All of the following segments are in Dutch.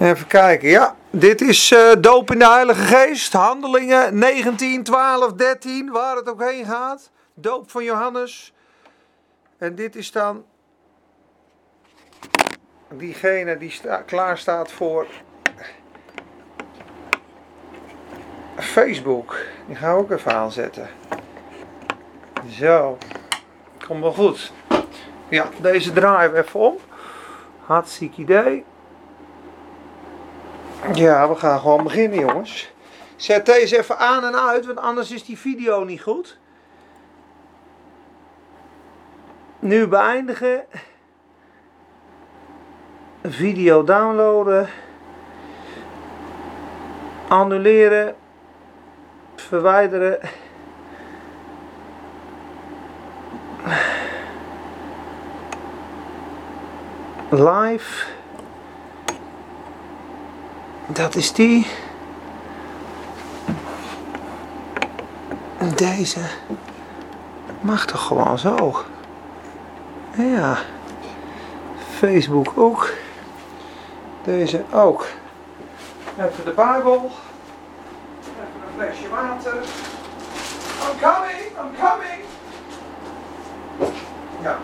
Even kijken. Ja, dit is uh, doop in de Heilige Geest. Handelingen 19, 12, 13, waar het ook heen gaat. Doop van Johannes. En dit is dan diegene die klaar staat voor Facebook. Die gaan we ook even aanzetten. Zo. Komt wel goed. Ja, deze draaien even om. Hartstikke idee. Ja, we gaan gewoon beginnen, jongens. Zet deze even aan en uit, want anders is die video niet goed. Nu beëindigen. Video downloaden. Annuleren. Verwijderen. Live. Dat is die. Deze mag toch gewoon zo. Ja. Facebook ook. Deze ook. Even de Bijbel. Even een flesje water. I'm coming, I'm coming. Ja.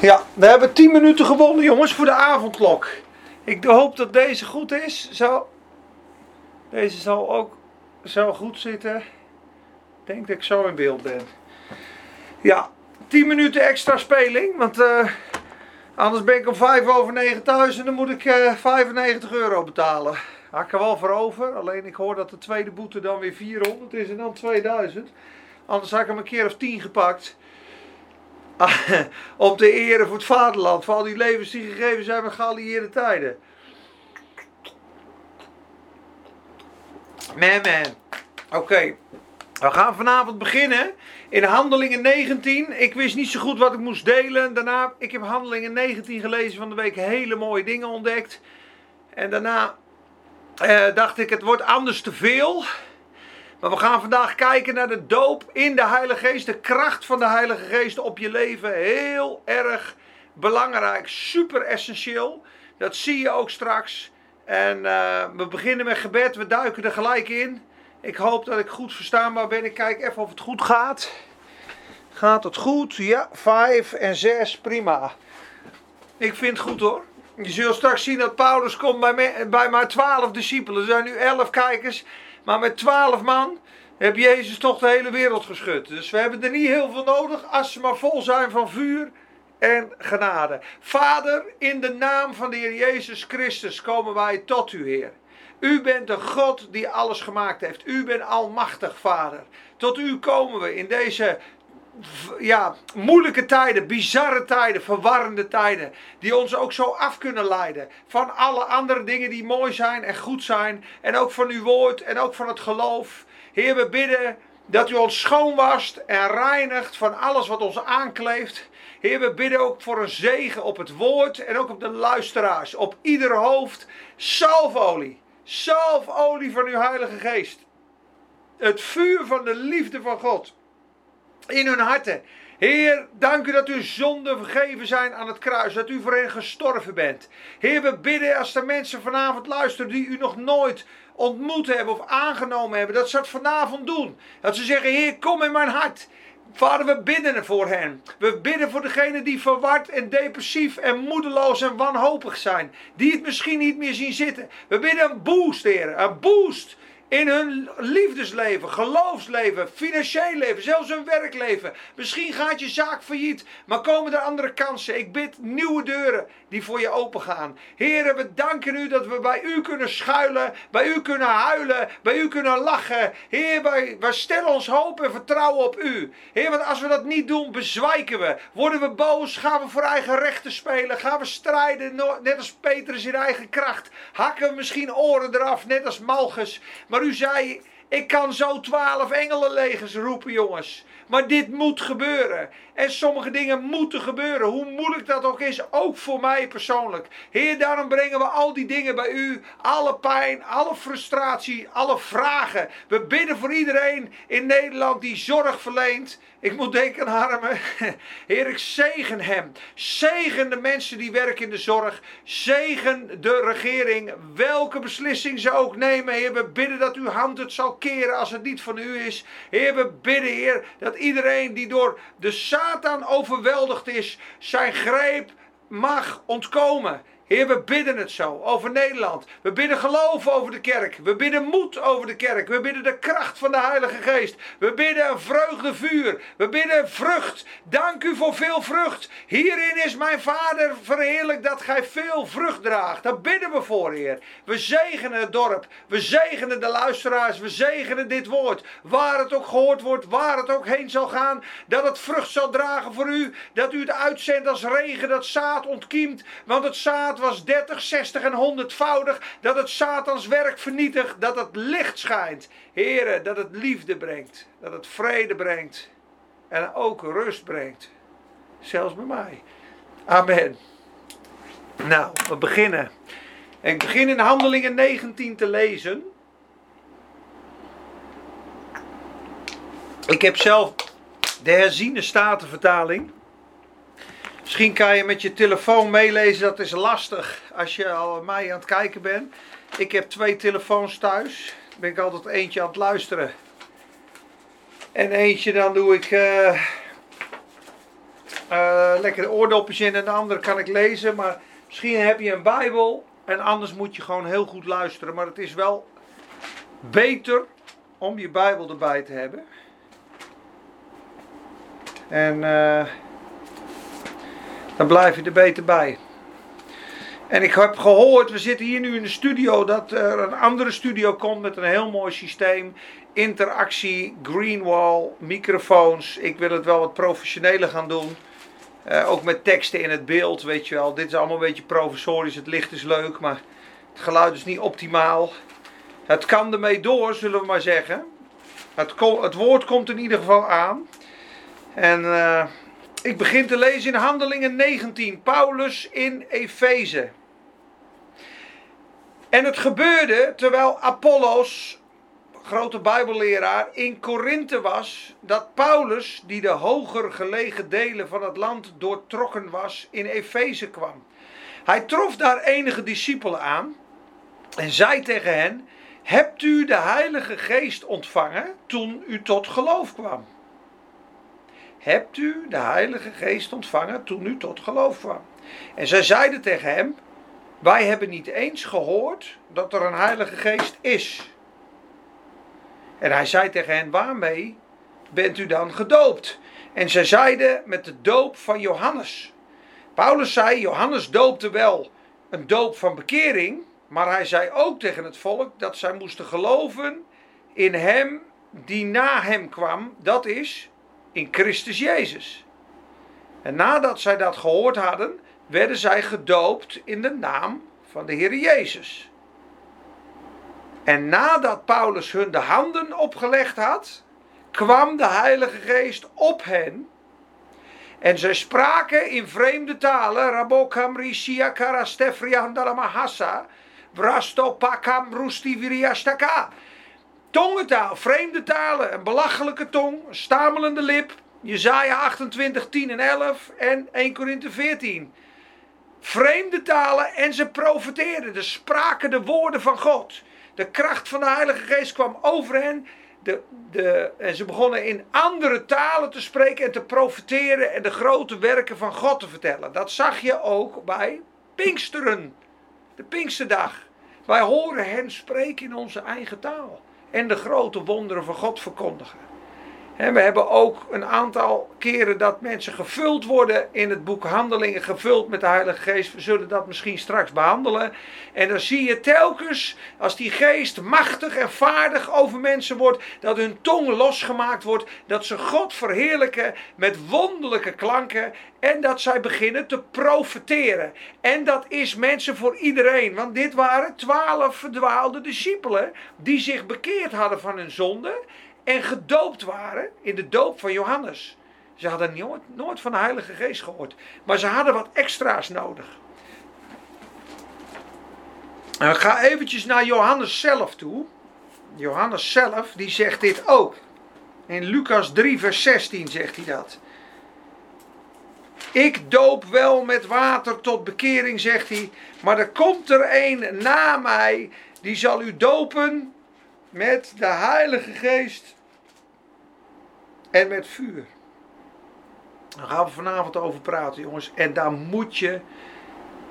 Ja, we hebben 10 minuten gewonnen jongens voor de avondklok. Ik hoop dat deze goed is. Zo. Deze zal ook zo goed zitten. Ik denk dat ik zo in beeld ben. Ja, 10 minuten extra speling. Want uh, anders ben ik om 5 over 9 thuis en dan moet ik uh, eh, 95 euro betalen. Had er wel voor over. Alleen ik hoor dat de tweede boete dan weer 400 is en dan 2000. Anders had ik hem een keer of 10 gepakt. Om te eren voor het vaderland. Voor al die levens die gegeven zijn met geallieerde tijden. Man, man. Oké. We gaan vanavond beginnen in Handelingen 19. Ik wist niet zo goed wat ik moest delen. Daarna, ik heb Handelingen 19 gelezen van de week. Hele mooie dingen ontdekt. En daarna eh, dacht ik, het wordt anders te veel. Maar we gaan vandaag kijken naar de doop in de Heilige Geest. De kracht van de Heilige Geest op je leven. Heel erg belangrijk. Super essentieel. Dat zie je ook straks. En uh, we beginnen met gebed. We duiken er gelijk in. Ik hoop dat ik goed verstaanbaar ben. Ik kijk even of het goed gaat. Gaat het goed? Ja, 5 en 6. Prima. Ik vind het goed hoor. Je zult straks zien dat Paulus komt bij, me, bij maar 12 discipelen. Er zijn nu 11 kijkers. Maar met twaalf man heb Jezus toch de hele wereld geschud. Dus we hebben er niet heel veel nodig als ze maar vol zijn van vuur en genade. Vader, in de naam van de Heer Jezus Christus komen wij tot u, Heer. U bent de God die alles gemaakt heeft. U bent almachtig, Vader. Tot u komen we in deze ja, moeilijke tijden, bizarre tijden, verwarrende tijden. Die ons ook zo af kunnen leiden. Van alle andere dingen die mooi zijn en goed zijn. En ook van uw woord en ook van het geloof. Heer, we bidden dat u ons schoonwast en reinigt van alles wat ons aankleeft. Heer, we bidden ook voor een zegen op het woord en ook op de luisteraars. Op ieder hoofd salfolie. Salfolie van uw Heilige Geest. Het vuur van de liefde van God in hun harten. Heer, dank u dat uw zonden vergeven zijn aan het kruis. Dat u voor hen gestorven bent. Heer, we bidden als de mensen vanavond luisteren die u nog nooit ontmoet hebben of aangenomen hebben. Dat ze het vanavond doen. Dat ze zeggen, Heer, kom in mijn hart. Vader, we bidden voor hen. We bidden voor degenen die verward en depressief en moedeloos en wanhopig zijn. Die het misschien niet meer zien zitten. We bidden een boost, Heer. Een boost in hun liefdesleven, geloofsleven, financieel leven, zelfs hun werkleven. Misschien gaat je zaak failliet, maar komen er andere kansen. Ik bid nieuwe deuren die voor je open gaan. Heren, we danken u dat we bij u kunnen schuilen, bij u kunnen huilen, bij u kunnen lachen. Heer, wij, wij stellen ons hoop en vertrouwen op u. Heer, want als we dat niet doen, bezwijken we. Worden we boos, gaan we voor eigen rechten spelen, gaan we strijden, net als Petrus in eigen kracht. Hakken we misschien oren eraf, net als Malchus. Maar u zei, ik kan zo twaalf engelenlegers roepen, jongens. Maar dit moet gebeuren. En sommige dingen moeten gebeuren. Hoe moeilijk dat ook is. Ook voor mij persoonlijk. Heer, daarom brengen we al die dingen bij u. Alle pijn, alle frustratie, alle vragen. We bidden voor iedereen in Nederland die zorg verleent. Ik moet denken aan Harmen. Heer, ik zegen hem. Zegen de mensen die werken in de zorg. Zegen de regering. Welke beslissing ze ook nemen. Heer, we bidden dat uw hand het zal keren als het niet van u is. Heer, we bidden, Heer, dat iedereen die door de Satan overweldigd is, zijn greep mag ontkomen. Heer, we bidden het zo over Nederland. We bidden geloof over de kerk. We bidden moed over de kerk. We bidden de kracht van de Heilige Geest. We bidden een vreugdevuur. We bidden vrucht. Dank u voor veel vrucht. Hierin is mijn Vader verheerlijk dat gij veel vrucht draagt. Daar bidden we voor, Heer. We zegenen het dorp. We zegenen de luisteraars. We zegenen dit woord. Waar het ook gehoord wordt, waar het ook heen zal gaan. Dat het vrucht zal dragen voor u. Dat u het uitzendt als regen, dat zaad ontkiemt. Want het zaad was 30, 60 en 100voudig. Dat het Satans werk vernietigt. Dat het licht schijnt. Heren, dat het liefde brengt. Dat het vrede brengt. En ook rust brengt. Zelfs bij mij. Amen. Nou, we beginnen. ik begin in Handelingen 19 te lezen. Ik heb zelf de herziene statenvertaling. Misschien kan je met je telefoon meelezen, dat is lastig als je al mij aan het kijken bent. Ik heb twee telefoons thuis. Ben ik altijd eentje aan het luisteren. En eentje dan doe ik uh, lekker oordopjes in en de andere kan ik lezen. Maar misschien heb je een Bijbel en anders moet je gewoon heel goed luisteren. Maar het is wel beter om je Bijbel erbij te hebben. En... Uh, dan blijf je er beter bij. En ik heb gehoord, we zitten hier nu in de studio, dat er een andere studio komt met een heel mooi systeem. Interactie, greenwall, microfoons. Ik wil het wel wat professioneler gaan doen. Uh, ook met teksten in het beeld, weet je wel. Dit is allemaal een beetje professorisch. Het licht is leuk, maar het geluid is niet optimaal. Het kan ermee door, zullen we maar zeggen. Het, het woord komt in ieder geval aan. En... Uh, ik begin te lezen in Handelingen 19, Paulus in Efeze. En het gebeurde terwijl Apollos, grote Bijbelleraar, in Korinthe was, dat Paulus, die de hoger gelegen delen van het land doortrokken was, in Efeze kwam. Hij trof daar enige discipelen aan en zei tegen hen: Hebt u de Heilige Geest ontvangen toen u tot geloof kwam? Hebt u de Heilige Geest ontvangen toen u tot geloof kwam? En zij zeiden tegen hem, wij hebben niet eens gehoord dat er een Heilige Geest is. En hij zei tegen hen, waarmee bent u dan gedoopt? En zij zeiden met de doop van Johannes. Paulus zei, Johannes doopte wel een doop van bekering, maar hij zei ook tegen het volk dat zij moesten geloven in hem die na hem kwam, dat is in Christus Jezus. En nadat zij dat gehoord hadden, werden zij gedoopt in de naam van de Heer Jezus. En nadat Paulus hun de handen opgelegd had, kwam de Heilige Geest op hen. En zij spraken in vreemde talen, Rabokam Rishia Karastefrian Dalamahasa, Vrasto Pakam Rusti Viriastaka. Tongentaal, vreemde talen, een belachelijke tong, een stamelende lip. Jezaja 28, 10 en 11 en 1 Korinthe 14. Vreemde talen en ze profeteerden, de spraken de woorden van God. De kracht van de Heilige Geest kwam over hen. De, de, en ze begonnen in andere talen te spreken en te profeteren en de grote werken van God te vertellen. Dat zag je ook bij Pinksteren, de Pinksterdag. Wij horen hen spreken in onze eigen taal en de grote wonderen van God verkondigen. En we hebben ook een aantal keren dat mensen gevuld worden in het boek Handelingen, gevuld met de Heilige Geest. We zullen dat misschien straks behandelen. En dan zie je telkens, als die geest machtig en vaardig over mensen wordt, dat hun tong losgemaakt wordt, dat ze God verheerlijken met wonderlijke klanken en dat zij beginnen te profeteren. En dat is mensen voor iedereen, want dit waren twaalf verdwaalde discipelen die zich bekeerd hadden van hun zonde en gedoopt waren in de doop van Johannes. Ze hadden nooit, nooit van de Heilige Geest gehoord, maar ze hadden wat extra's nodig. En ga eventjes naar Johannes zelf toe. Johannes zelf, die zegt dit ook. In Lucas 3, vers 16 zegt hij dat. Ik doop wel met water tot bekering, zegt hij. Maar er komt er een na mij, die zal u dopen met de Heilige Geest en met vuur. Daar gaan we vanavond over praten, jongens. En daar moet je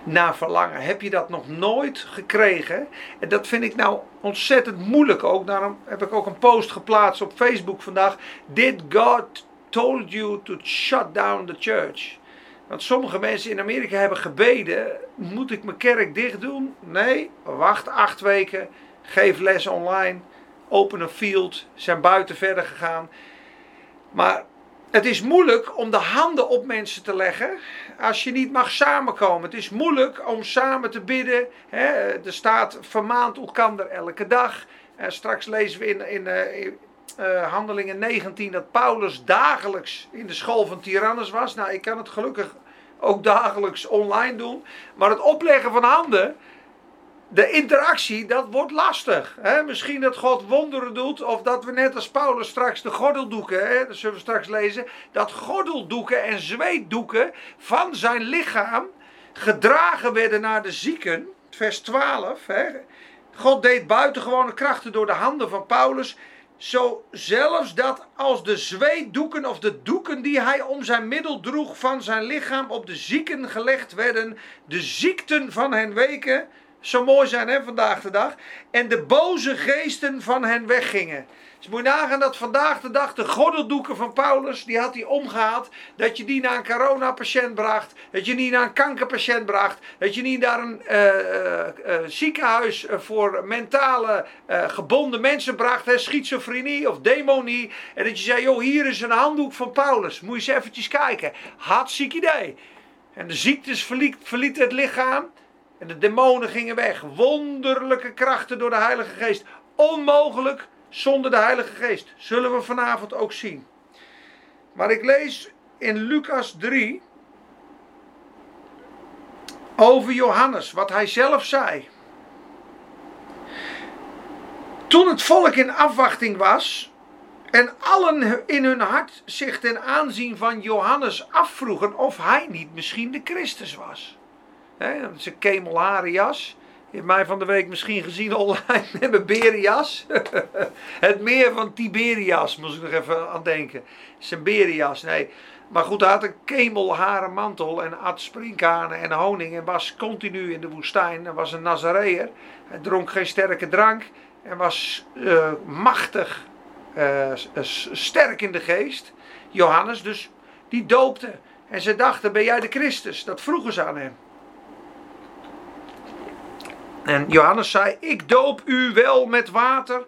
naar verlangen. Heb je dat nog nooit gekregen? En dat vind ik nou ontzettend moeilijk ook. Daarom heb ik ook een post geplaatst op Facebook vandaag. Did God told you to shut down the church? Want sommige mensen in Amerika hebben gebeden: moet ik mijn kerk dicht doen? Nee, wacht acht weken, geef les online, open een field, zijn buiten verder gegaan. Maar het is moeilijk om de handen op mensen te leggen als je niet mag samenkomen. Het is moeilijk om samen te bidden. Hè? Er staat vermaand elkander elke dag. En eh, straks lezen we in, in, eh, uh, Handelingen 19 dat Paulus dagelijks in de school van Tyrannus was. Nou, ik kan het gelukkig ook dagelijks online doen. Maar het opleggen van handen, de interactie, dat wordt lastig. Hè? Misschien dat God wonderen doet, of dat we net als Paulus straks de gordeldoeken, hè, dat zullen we straks lezen, dat gordeldoeken en zweetdoeken van zijn lichaam gedragen werden naar de zieken. Vers 12. Hè? God deed buitengewone krachten door de handen van Paulus. Zo zelfs dat als de zweetdoeken of de doeken die hij om zijn middel droeg van zijn lichaam op de zieken gelegd werden, de ziekten van hen weken zo mooi zijn hè, vandaag de dag. En de boze geesten van hen weggingen. Dus moet je nagaan dat vandaag de dag de gordeldoeken van Paulus, die had hij omgehaald. Dat je die naar een coronapatiënt bracht. Dat je die naar een kankerpatiënt bracht. Dat je niet naar een uh, uh, uh, ziekenhuis voor mentale gebonden mensen bracht. Hè, schizofrenie of demonie. En dat je zei, joh hier is een handdoek van Paulus. Moet je eens eventjes kijken. Hartstikke idee. En de ziektes verlieten het lichaam. En de demonen gingen weg. Wonderlijke krachten door de Heilige Geest. Onmogelijk zonder de Heilige Geest. Zullen we vanavond ook zien. Maar ik lees in Lucas 3 over Johannes, wat hij zelf zei. Toen het volk in afwachting was en allen in hun hart zich ten aanzien van Johannes afvroegen of hij niet misschien de Christus was. Hè, dat is een kemelharen jas. Je hebt mij van de week misschien gezien online met mijn berenjas. het meer van Tiberias, moest ik nog even aan denken. Zijn berenjas, nee. Maar goed, hij had een kemelharen mantel en at sprinkhanen en honing en was continu in de woestijn. Hij was een Nazareër. Hij dronk geen sterke drank en was uh, machtig, uh, sterk in de geest. Johannes dus, die doopte. En ze dachten, ben jij de Christus? Dat vroegen ze aan hem. En Johannes zei: Ik doop u wel met water,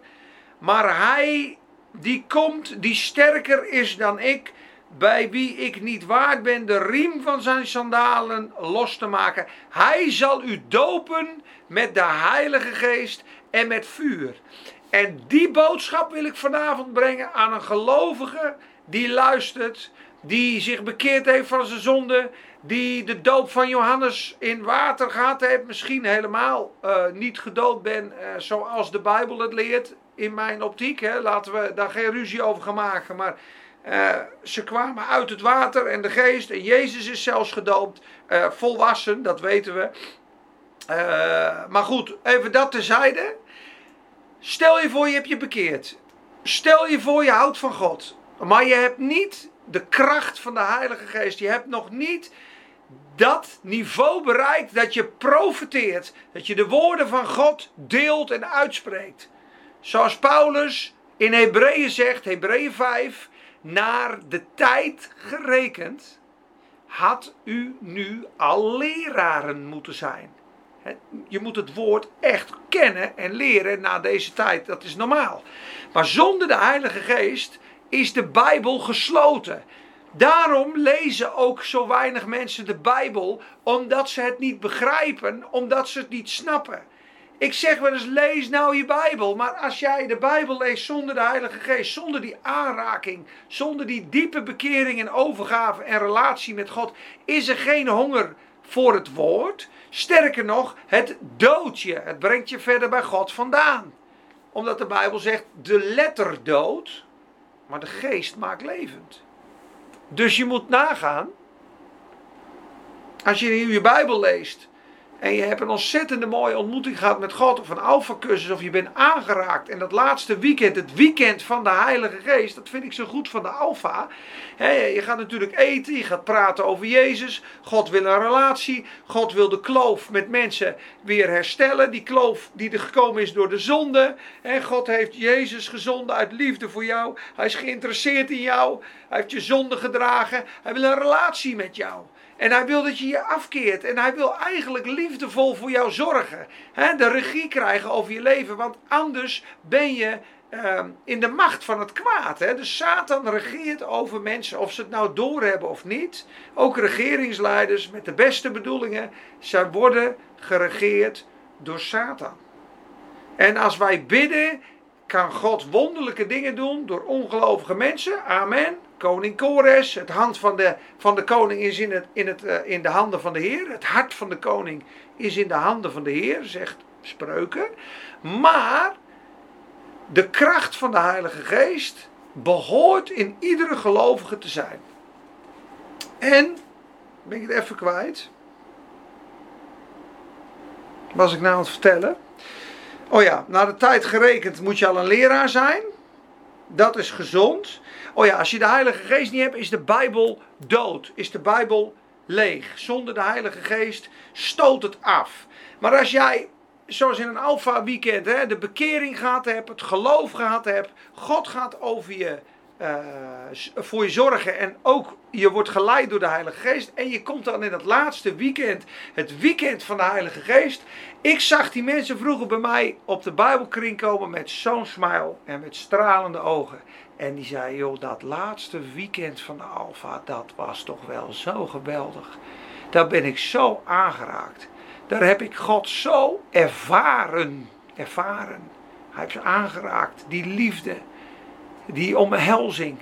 maar hij die komt, die sterker is dan ik, bij wie ik niet waard ben de riem van zijn sandalen los te maken. Hij zal u dopen met de Heilige Geest en met vuur. En die boodschap wil ik vanavond brengen aan een gelovige die luistert, die zich bekeerd heeft van zijn zonde, die de doop van Johannes in water gehad heeft, misschien helemaal uh, niet gedoopt ben uh, zoals de Bijbel het leert, in mijn optiek. Hè. Laten we daar geen ruzie over gaan maken, maar uh, ze kwamen uit het water en de geest en Jezus is zelfs gedoopt, volwassen, dat weten we. maar goed, even dat terzijde. Stel je voor je hebt je bekeerd. Stel je voor je houdt van God. Maar je hebt niet de kracht van de Heilige Geest. Je hebt nog niet dat niveau bereikt dat je profiteert. Dat je de woorden van God deelt en uitspreekt. Zoals Paulus in Hebreeën zegt, Hebreeën 5, naar de tijd gerekend had u nu al leraren moeten zijn. Je moet het woord echt kennen en leren na deze tijd. Dat is normaal. Maar zonder de Heilige Geest is de Bijbel gesloten. Daarom lezen ook zo weinig mensen de Bijbel, omdat ze het niet begrijpen, omdat ze het niet snappen. Ik zeg wel eens, lees nou je Bijbel. Maar als jij de Bijbel leest zonder de Heilige Geest, zonder die aanraking, zonder die diepe bekering en overgave en relatie met God, is er geen honger voor het woord. Sterker nog, het doodt je. Het brengt je verder bij God vandaan. Omdat de Bijbel zegt, de letter doodt, maar de geest maakt levend. Dus je moet nagaan, als je je Bijbel leest en je hebt een ontzettende mooie ontmoeting gehad met God of een alfacursus of je bent aangeraakt. En dat laatste weekend, het weekend van de Heilige Geest, dat vind ik zo goed van de alfa. je gaat natuurlijk eten, je gaat praten over Jezus. God wil een relatie. God wil de kloof met mensen weer herstellen. Die kloof die er gekomen is door de zonde. God heeft Jezus gezonden uit liefde voor jou. Hij is geïnteresseerd in jou. Hij heeft je zonde gedragen. Hij wil een relatie met jou. En hij wil dat je je afkeert. En hij wil eigenlijk liefdevol voor jou zorgen. de regie krijgen over je leven. Want anders ben je ehm, in de macht van het kwaad. He. Dus Satan regeert over mensen. Of ze het nou doorhebben of niet. Ook regeringsleiders met de beste bedoelingen. Zij worden geregeerd door Satan. En als wij bidden, kan God wonderlijke dingen doen door ongelovige mensen. Amen koning Kores. Het hand van de, van de koning is in, het, in, het, uh, in de handen van de Heer. Het hart van de koning is in de handen van de Heer, zegt Spreuken. Maar de kracht van de Heilige Geest behoort in iedere gelovige te zijn. En, ben ik het even kwijt? Was ik nou aan het vertellen? Oh ja, naar de tijd gerekend moet je al een leraar zijn. Dat is gezond. Oh ja, als je de Heilige Geest niet hebt, is de Bijbel dood. Is de Bijbel leeg. Zonder de Heilige Geest stoot het af. Maar als jij, zoals in een Alpha weekend, hè, de bekering gehad hebt, het geloof gehad hebt, God gaat over je, uh, voor je zorgen en ook je wordt geleid door de Heilige Geest. En je komt dan in het laatste weekend, het weekend van de Heilige Geest. Ik zag die mensen vroeger bij mij op de Bijbelkring komen met zo'n smile en met stralende ogen. En die zei, joh, dat laatste weekend van de Alfa, dat was toch wel zo geweldig. Daar ben ik zo aangeraakt. Daar heb ik God zo ervaren. Ervaren. Hij heeft ze aangeraakt. Die liefde. Die omhelzing.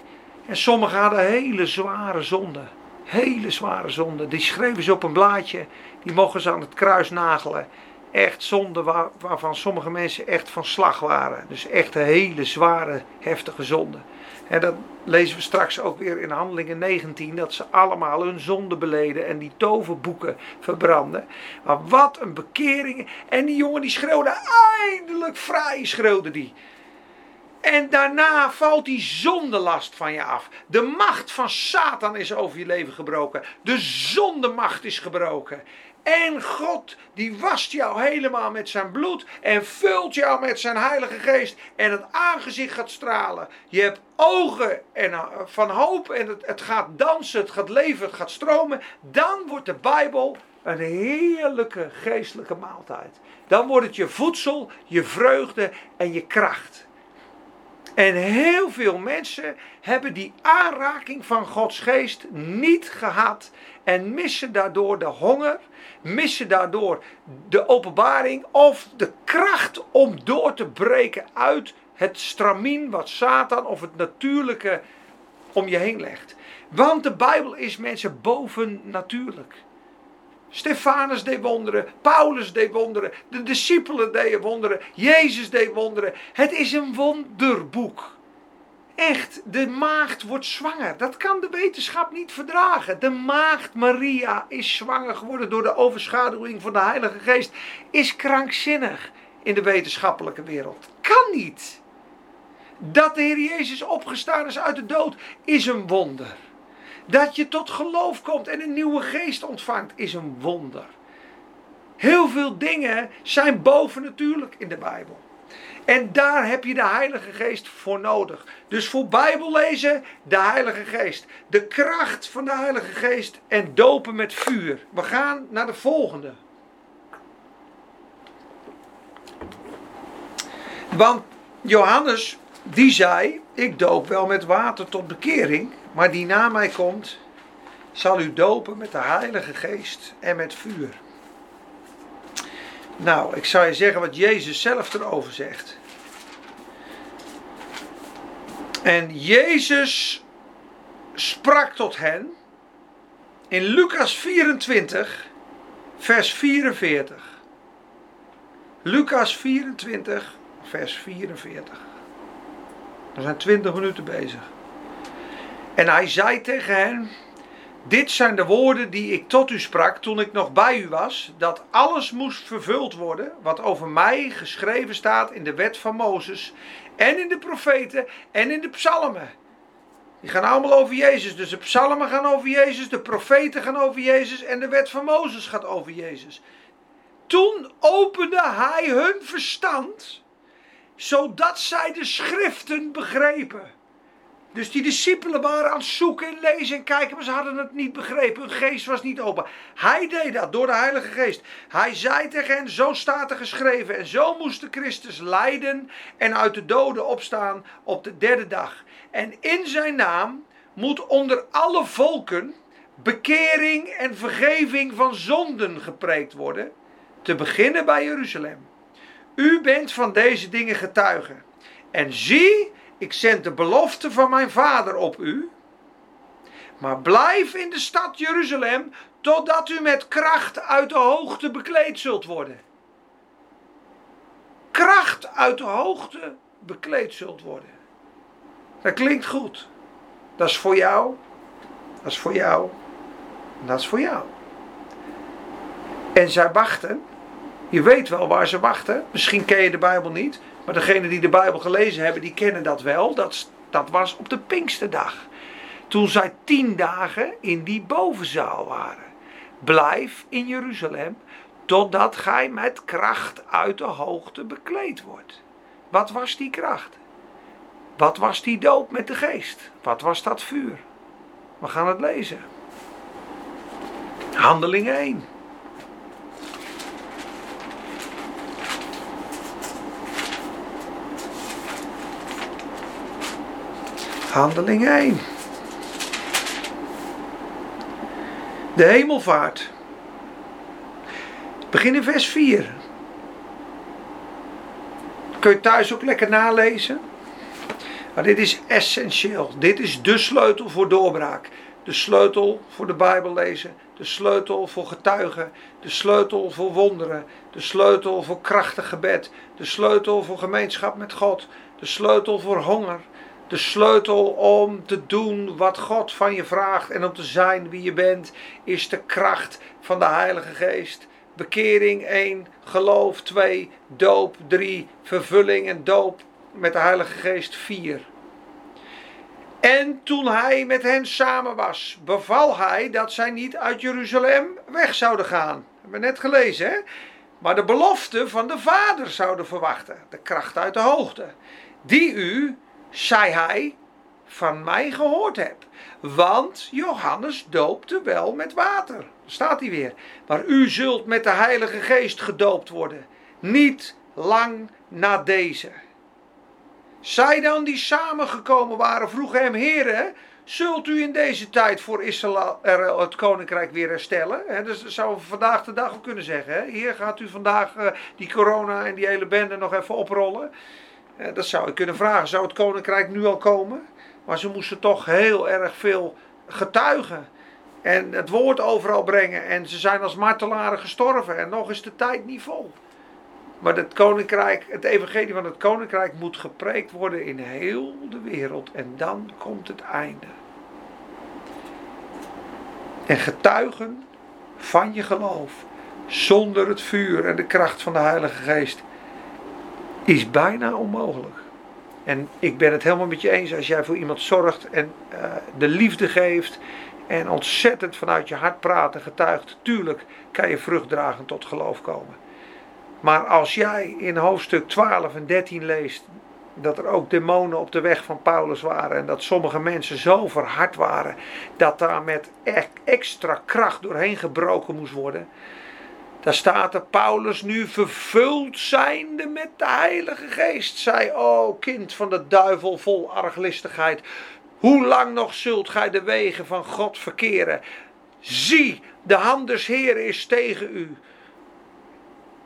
En sommigen hadden hele zware zonden. Hele zware zonden. Die schreven ze op een blaadje. Die mochten ze aan het kruis nagelen. Echt zonden waar, waarvan sommige mensen echt van slag waren. Dus echt hele zware, heftige zonden. En dat lezen we straks ook weer in Handelingen 19, dat ze allemaal hun zonde beleden en die toverboeken verbranden. Maar wat een bekering. En die jongen die schreeuwde eindelijk vrij, schreeuwde die. En daarna valt die zondelast van je af. De macht van Satan is over je leven gebroken. De zondemacht is gebroken. En God die wast jou helemaal met zijn bloed en vult jou met zijn heilige geest. En het aangezicht gaat stralen. Je hebt ogen en, eh, van hoop en het, het gaat dansen, het gaat leven, het gaat stromen. Dan wordt de Bijbel een heerlijke geestelijke maaltijd. Dan wordt het je voedsel, je vreugde en je kracht. En heel veel mensen hebben die aanraking van Gods geest niet gehad en missen daardoor de honger, missen daardoor de openbaring of de kracht om door te breken uit het stramien wat Satan of het natuurlijke om je heen legt. Want de Bijbel is mensen boven natuurlijk. Stefanus deed wonderen, Paulus deed wonderen, de discipelen deden wonderen, Jezus deed wonderen. Het is een wonderboek. Echt, de maagd wordt zwanger. Dat kan de wetenschap niet verdragen. De maagd Maria is zwanger geworden door de overschaduwing van de Heilige Geest. Is krankzinnig in de wetenschappelijke wereld. Kan niet. Dat de Heer Jezus opgestaan is uit de dood is een wonder. Dat je tot geloof komt en een nieuwe geest ontvangt is een wonder. Heel veel dingen zijn bovennatuurlijk in de Bijbel. En daar heb je de Heilige Geest voor nodig. Dus voor Bijbel lezen, de Heilige Geest. De kracht van de Heilige Geest en dopen met vuur. We gaan naar de volgende. Want Johannes, die zei: Ik doop wel met water tot bekering. Maar die na mij komt, zal u dopen met de Heilige Geest en met vuur. Nou, ik zou je zeggen wat Jezus zelf erover zegt. En Jezus sprak tot hen in Lucas 24, vers 44. Lucas 24, vers 44. We zijn 20 minuten bezig. En hij zei tegen hen: Dit zijn de woorden die ik tot u sprak toen ik nog bij u was, dat alles moest vervuld worden wat over mij geschreven staat in de wet van Mozes en in de profeten en in de psalmen. Die gaan allemaal over Jezus. Dus de psalmen gaan over Jezus, de profeten gaan over Jezus en de wet van Mozes gaat over Jezus. Toen opende hij hun verstand, zodat zij de schriften begrepen. Dus die discipelen waren aan het zoeken en lezen en kijken, maar ze hadden het niet begrepen. Hun geest was niet open. Hij deed dat door de Heilige Geest. Hij zei tegen hen, zo staat er geschreven. En zo moest de Christus lijden en uit de doden opstaan op de derde dag. En in zijn naam moet onder alle volken bekering en vergeving van zonden gepreekt worden. Te beginnen bij Jeruzalem. U bent van deze dingen getuige. En zie, ik zend de belofte van mijn vader op u. Maar blijf in de stad Jeruzalem totdat u met kracht uit de hoogte bekleed zult worden. Kracht uit de hoogte bekleed zult worden. Dat klinkt goed. Dat is voor jou. Dat is voor jou. Dat is voor jou. En zij wachten. Je weet wel waar ze wachten. Misschien ken je de Bijbel niet. Maar degenen die de Bijbel gelezen hebben, die kennen dat wel. Dat, dat was op de Pinksterdag. Toen zij tien dagen in die bovenzaal waren. Blijf in Jeruzalem totdat gij met kracht uit de hoogte bekleed wordt. Wat was die kracht? Wat was die doop met de geest? Wat was dat vuur? We gaan het lezen. Handeling 1. Handeling 1. De hemelvaart. Begin in vers 4. Kun je thuis ook lekker nalezen. Maar dit is essentieel. Dit is de sleutel voor doorbraak. De sleutel voor de Bijbel lezen. De sleutel voor getuigen. De sleutel voor wonderen. De sleutel voor krachtig gebed. De sleutel voor gemeenschap met God. De sleutel voor honger. De sleutel om te doen wat God van je vraagt en om te zijn wie je bent, is de kracht van de Heilige Geest. Bekering 1, geloof 2, doop 3, vervulling en doop met de Heilige Geest 4. En toen hij met hen samen was, beval hij dat zij niet uit Jeruzalem weg zouden gaan. Hebben we net gelezen, hè? Maar de belofte van de Vader zouden verwachten. De kracht uit de hoogte. Die u, zei hij, van mij gehoord hebt. Want Johannes doopte wel met water. Staat hij weer. Maar u zult met de Heilige Geest gedoopt worden. Niet lang na deze. Zij dan die samengekomen waren vroegen hem, heren, zult u in deze tijd voor Israël het koninkrijk weer herstellen? He, dus dat zouden we vandaag de dag ook kunnen zeggen. Hier gaat u vandaag uh, die corona en die hele bende nog even oprollen. Uh, dat zou ik kunnen vragen. Zou het koninkrijk nu al komen? Maar ze moesten toch heel erg veel getuigen. En het woord overal brengen. En ze zijn als martelaren gestorven. En nog is de tijd niet vol. Maar het koninkrijk, het evangelie van het koninkrijk moet gepreekt worden in heel de wereld. En dan komt het einde. En getuigen van je geloof zonder het vuur en de kracht van de Heilige Geest is bijna onmogelijk. En ik ben het helemaal met je eens als jij voor iemand zorgt en uh, de liefde geeft en ontzettend vanuit je hart praat en getuigt. Tuurlijk kan je vruchtdragend tot geloof komen. Maar als jij in hoofdstuk 12 en 13 leest dat er ook demonen op de weg van Paulus waren en dat sommige mensen zo verhard waren dat daar met extra kracht doorheen gebroken moest worden. Daar staat er Paulus nu vervuld zijnde met de Heilige Geest. Zei, o kind van de duivel vol arglistigheid. Hoe lang nog zult gij de wegen van God verkeren? Zie, de hand des Heer is tegen u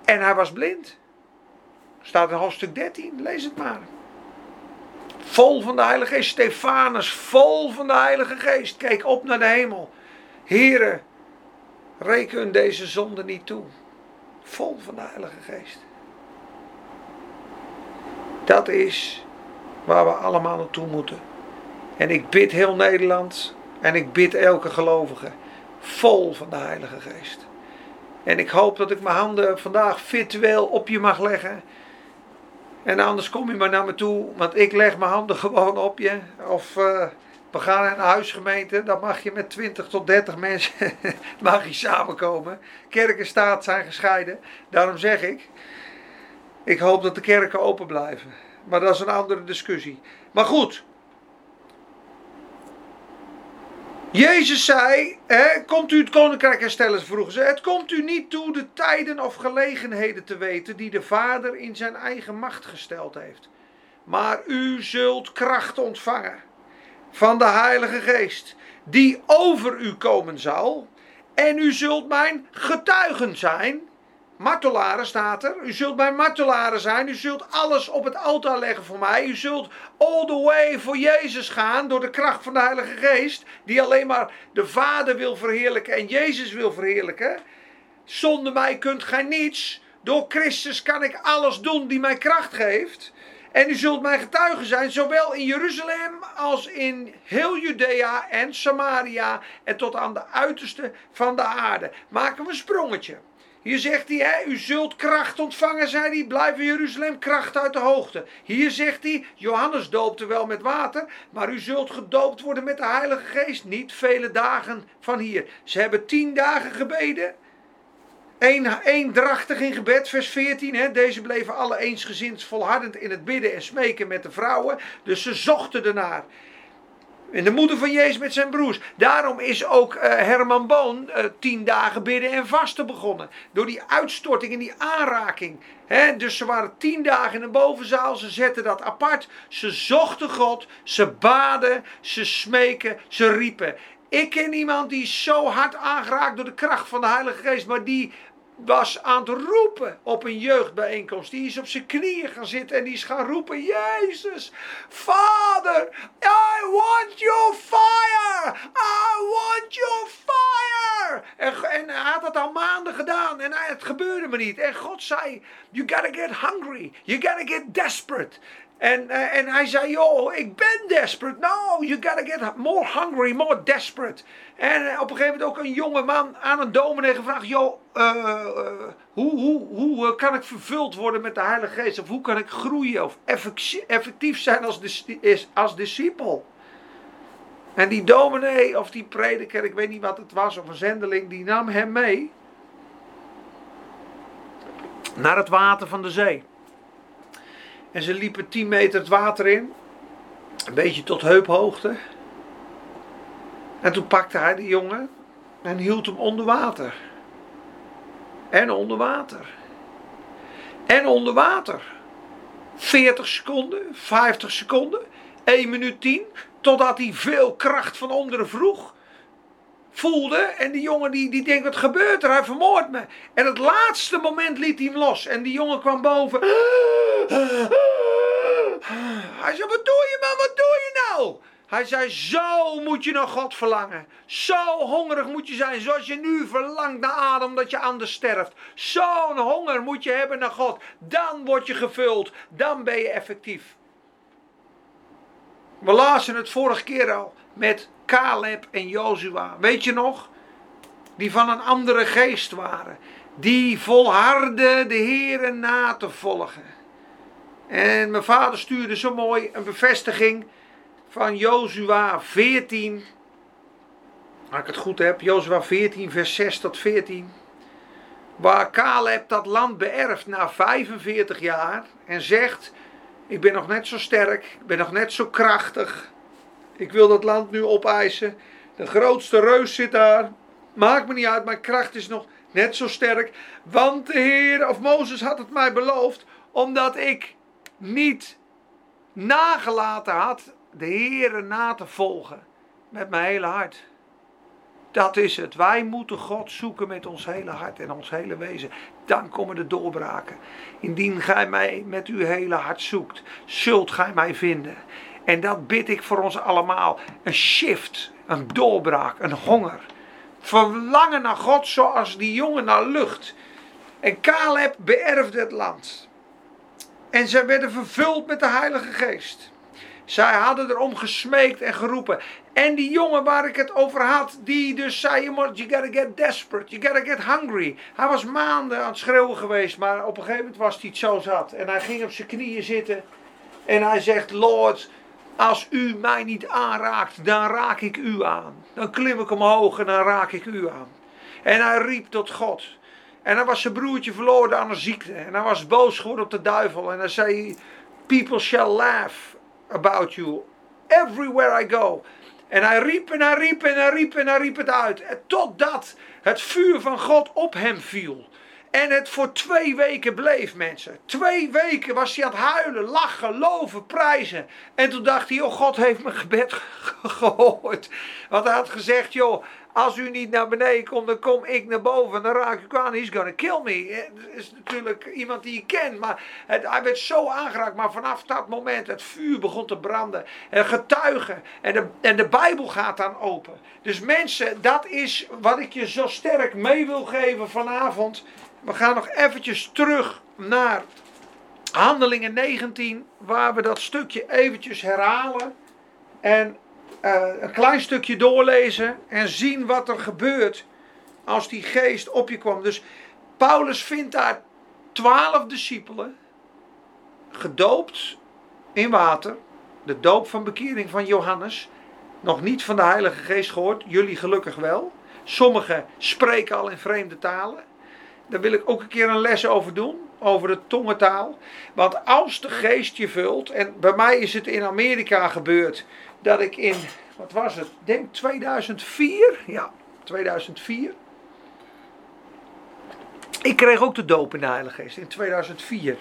En hij was blind. Staat in hoofdstuk 13, lees het maar. Vol van de Heilige Geest. Stefanus, vol van de Heilige Geest. Keek op naar de hemel. Heren, reken deze zonde niet toe. Vol van de Heilige Geest. Dat is waar we allemaal naartoe moeten. En ik bid heel Nederland en ik bid elke gelovige vol van de Heilige Geest. En ik hoop dat ik mijn handen vandaag virtueel op je mag leggen. En anders kom je maar naar me toe, want ik leg mijn handen gewoon op je. Of uh, we gaan naar een huisgemeente, dan mag je met 20 tot 30 mensen mag je samenkomen. Kerk en staat zijn gescheiden. Daarom zeg ik, ik hoop dat de kerken open blijven. Maar dat is een andere discussie. Maar goed. Jezus zei, hè, komt u het koninkrijk herstellen, vroegen ze. Het komt u niet toe de tijden of gelegenheden te weten die de Vader in zijn eigen macht gesteld heeft. Maar u zult kracht ontvangen van de Heilige Geest, die over u komen zal. En u zult mijn getuigen zijn Martelaren staat er. U zult mijn martelaren zijn. U zult alles op het altaar leggen voor mij. U zult all the way voor Jezus gaan door de kracht van de Heilige Geest. Die alleen maar de Vader wil verheerlijken en Jezus wil verheerlijken. Zonder mij kunt gij niets. Door Christus kan ik alles doen die mij kracht geeft. En u zult mijn getuigen zijn, zowel in Jeruzalem als in heel Judea en Samaria en tot aan de uiterste van de aarde. Maken we een sprongetje. Hier zegt hij, hè, u zult kracht ontvangen, zei hij. Blijf in Jeruzalem, kracht uit de hoogte. Hier zegt hij, Johannes doopte wel met water, maar u zult gedoopt worden met de Heilige Geest. Niet vele dagen van hier. Ze hebben tien dagen gebeden. Eén, eendrachtig in gebed, vers 14. Hè. Deze bleven alle eensgezind volhardend in het bidden en smeken met de vrouwen. Dus ze zochten ernaar. En de moeder van Jezus met zijn broers. Daarom is ook uh, Herman Boon uh, tien dagen bidden en vasten begonnen. Door die uitstorting en die aanraking. He, dus ze waren tien dagen in een bovenzaal. Ze zetten dat apart. Ze zochten God. Ze baden. Ze smeken. Ze riepen. Ik ken iemand die zo hard aangeraakt door de kracht van de Heilige Geest. Maar die was aan het roepen op een jeugdbijeenkomst. Die is op zijn knieën gaan zitten en die is gaan roepen: Jezus, Vader, I want your fire! I want your fire! En, en hij had dat al maanden gedaan en het gebeurde maar niet. En God zei: You gotta get hungry, you gotta get desperate. En, uh, en hij zei, joh, ik ben desperate. No, you gotta get more hungry, more desperate. En uh, op een gegeven moment ook een jonge man aan een dominee gevraagd, joh, uh, hoe, hoe, hoe kan ik vervuld worden met de Heilige Geest? Of hoe kan ik groeien of effectief zijn als, als discipel? En die dominee of die prediker, ik weet niet wat het was, of een zendeling, die nam hem mee naar het water van de zee. En ze liepen 10 meter het water in. Een beetje tot heuphoogte. En toen pakte hij de jongen en hield hem onder water. En onder water. En onder water. 40 seconden, 50 seconden, 1 minuut 10. Totdat hij veel kracht van onderen vroeg voelde. En die jongen die, die denkt, wat gebeurt er? Hij vermoordt me. En het laatste moment liet hij hem los. En die jongen kwam boven. Hij zei, wat doe je man, wat doe je nou? Hij zei, zo moet je naar God verlangen. Zo hongerig moet je zijn, zoals je nu verlangt naar adem, dat je anders sterft. Zo'n honger moet je hebben naar God. Dan word je gevuld, dan ben je effectief. We lazen het vorige keer al met Caleb en Jozua. Weet je nog? Die van een andere geest waren. Die volharden de Heeren na te volgen. En mijn vader stuurde zo mooi een bevestiging van Jozua 14. Als ik het goed heb, Jozua 14, vers 6 tot 14. Waar Caleb dat land beërft na 45 jaar en zegt: Ik ben nog net zo sterk, ik ben nog net zo krachtig. Ik wil dat land nu opeisen. De grootste reus zit daar. Maakt me niet uit, mijn kracht is nog net zo sterk. Want de Heer, of Mozes had het mij beloofd, omdat ik niet nagelaten had de Heere na te volgen met mijn hele hart. Dat is het. Wij moeten God zoeken met ons hele hart en ons hele wezen. Dan komen de doorbraken. Indien gij mij met uw hele hart zoekt, zult gij mij vinden. En dat bid ik voor ons allemaal. Een shift, een doorbraak, een honger. Verlangen naar God zoals die jongen naar lucht. En Caleb beërfde het land. En zij werden vervuld met de Heilige Geest. Zij hadden erom gesmeekt en geroepen. En die jongen waar ik het over had, die dus zei: You gotta get desperate, you gotta get hungry. Hij was maanden aan het schreeuwen geweest, maar op een gegeven moment was hij het zo zat. En hij ging op zijn knieën zitten. En hij zegt: Lord, als u mij niet aanraakt, dan raak ik u aan. Dan klim ik omhoog en dan raak ik u aan. En hij riep tot God. En hij was zijn broertje verloren aan een ziekte. En hij was boos geworden op de duivel. En hij zei: People shall laugh about you everywhere I go. En hij riep en hij riep en hij riep en hij riep het uit. Totdat het vuur van God op hem viel. En het voor twee weken bleef, mensen. Twee weken was hij aan het huilen, lachen, loven, prijzen. En toen dacht hij, oh God heeft mijn gebed gehoord. Want hij had gezegd, joh, als u niet naar beneden komt, dan kom ik naar boven. Dan raak ik aan. He's gonna kill me. Dat is natuurlijk iemand die je kent. Maar het, hij werd zo aangeraakt. Maar vanaf dat moment, het vuur begon te branden. En getuigen. En de, en de Bijbel gaat dan open. Dus mensen, dat is wat ik je zo sterk mee wil geven vanavond. We gaan nog eventjes terug naar Handelingen 19. Waar we dat stukje eventjes herhalen. En uh, een klein stukje doorlezen en zien wat er gebeurt als die geest op je kwam. Dus Paulus vindt daar twaalf discipelen gedoopt in water. De doop van bekering van Johannes. Nog niet van de Heilige Geest gehoord. Jullie gelukkig wel. Sommigen spreken al in vreemde talen. Daar wil ik ook een keer een les over doen. Over de tongentaal. Want als de geest je vult. En bij mij is het in Amerika gebeurd dat ik in, wat was het, denk 2004, ja, 2004. Ik kreeg ook de doop in de Heilige Geest in 2004.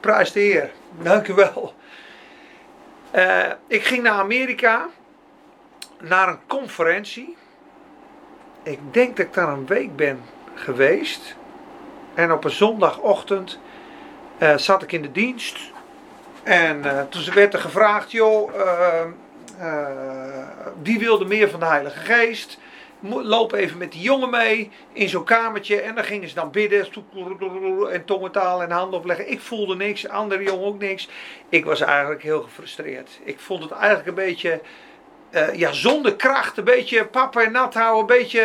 Prijs de Heer, dank u wel. Uh, ik ging naar Amerika, naar een conferentie. Ik denk dat ik daar een week ben geweest. En op een zondagochtend uh, zat ik in de dienst. En uh, toen werd er gevraagd, joh, uh, wie wilde meer van de Heilige Geest? Loop even met die jongen mee in zo'n kamertje. En dan gingen ze dan bidden. En tongentaal en handen opleggen. Ik voelde niks. Andere jongen ook niks. Ik was eigenlijk heel gefrustreerd. Ik vond het eigenlijk een beetje. Uh, ja, zonder kracht. Een beetje papa en nat houden. Een beetje.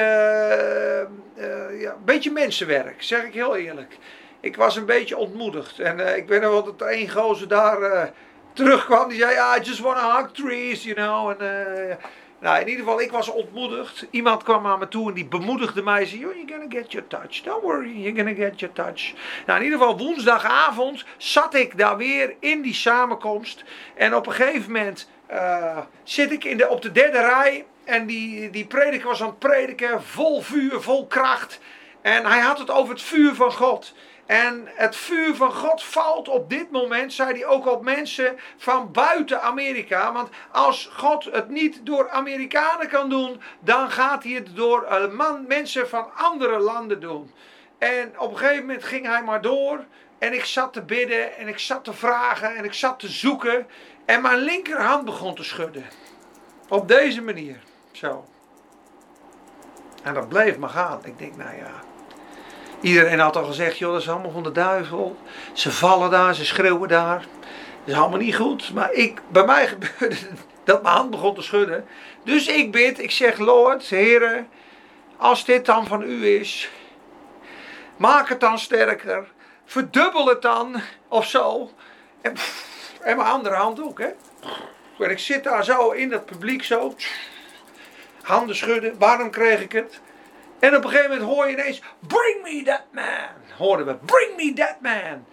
Uh, ja, een beetje mensenwerk. Zeg ik heel eerlijk. Ik was een beetje ontmoedigd. En ik weet nog wel dat er één gozer daar terugkwam. Die zei, ja, I just want to hug trees, you know. En, uh, nou, in ieder geval, ik was ontmoedigd. Iemand kwam naar me toe en die bemoedigde mij. Zei, you're gonna get your touch. Don't worry, you're gonna get your touch. Nou, in ieder geval, woensdagavond zat ik daar weer in die samenkomst. En op een gegeven moment uh, zit ik in de, op de derde rij. En die, die prediker was aan het prediken, vol vuur, vol kracht. En hij had het over het vuur van God. En het vuur van God valt op dit moment, zei hij, ook op mensen van buiten Amerika. Want als God het niet door Amerikanen kan doen, dan gaat hij het door eh, man, mensen van andere landen doen. En op een gegeven moment ging hij maar door. En ik zat te bidden en ik zat te vragen en ik zat te zoeken. En mijn linkerhand begon te schudden. Op deze manier. Zo. En dat bleef maar gaan. Ik denk, nou ja, Iedereen had al gezegd, joh, dat is allemaal van de duivel. Ze vallen daar, ze schreeuwen daar. Dat is allemaal niet goed. Maar ik, bij mij gebeurde dat mijn hand begon te schudden. Dus ik bid, ik zeg, Lord, Heer, als dit dan van u is, maak het dan sterker. Verdubbel het dan, of zo. En, mijn andere hand ook, hè. Ik zit daar zo in dat publiek zo. Handen schudden. Waarom kreeg ik het? En op een gegeven moment hoor je ineens: Bring me that man. Hoorden we: Bring me that man.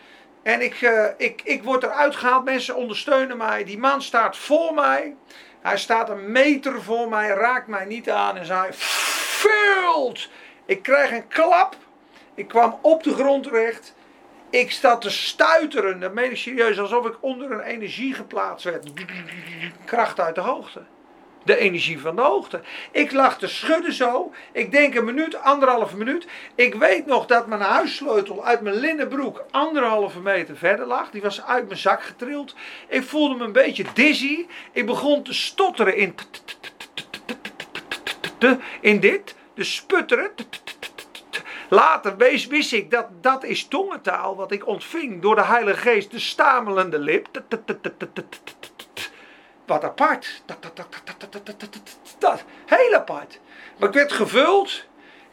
En ik, uh, ik, ik word eruit gehaald. Mensen ondersteunen mij. Die man staat voor mij. Hij staat een meter voor mij. Raakt mij niet aan. En zei: Filled. Ik krijg een klap. Ik kwam op de grond terecht. Ik sta te stuiteren. Dat meen ik serieus. Alsof ik onder een energie geplaatst werd. Kracht uit de hoogte. De energie van de hoogte. Ik lag te schudden zo. Ik denk een minuut, anderhalve minuut. Ik weet nog dat mijn huissleutel uit mijn linnenbroek anderhalve meter verder lag. Die was uit mijn zak getrild. Ik voelde me een beetje dizzy. Ik begon te stotteren in, in dit. De sputteren. Later wist ik dat dat is tongentaal wat ik ontving door de Heilige Geest, de stamelende lip. Wat apart. Dat, heel apart. Maar ik werd gevuld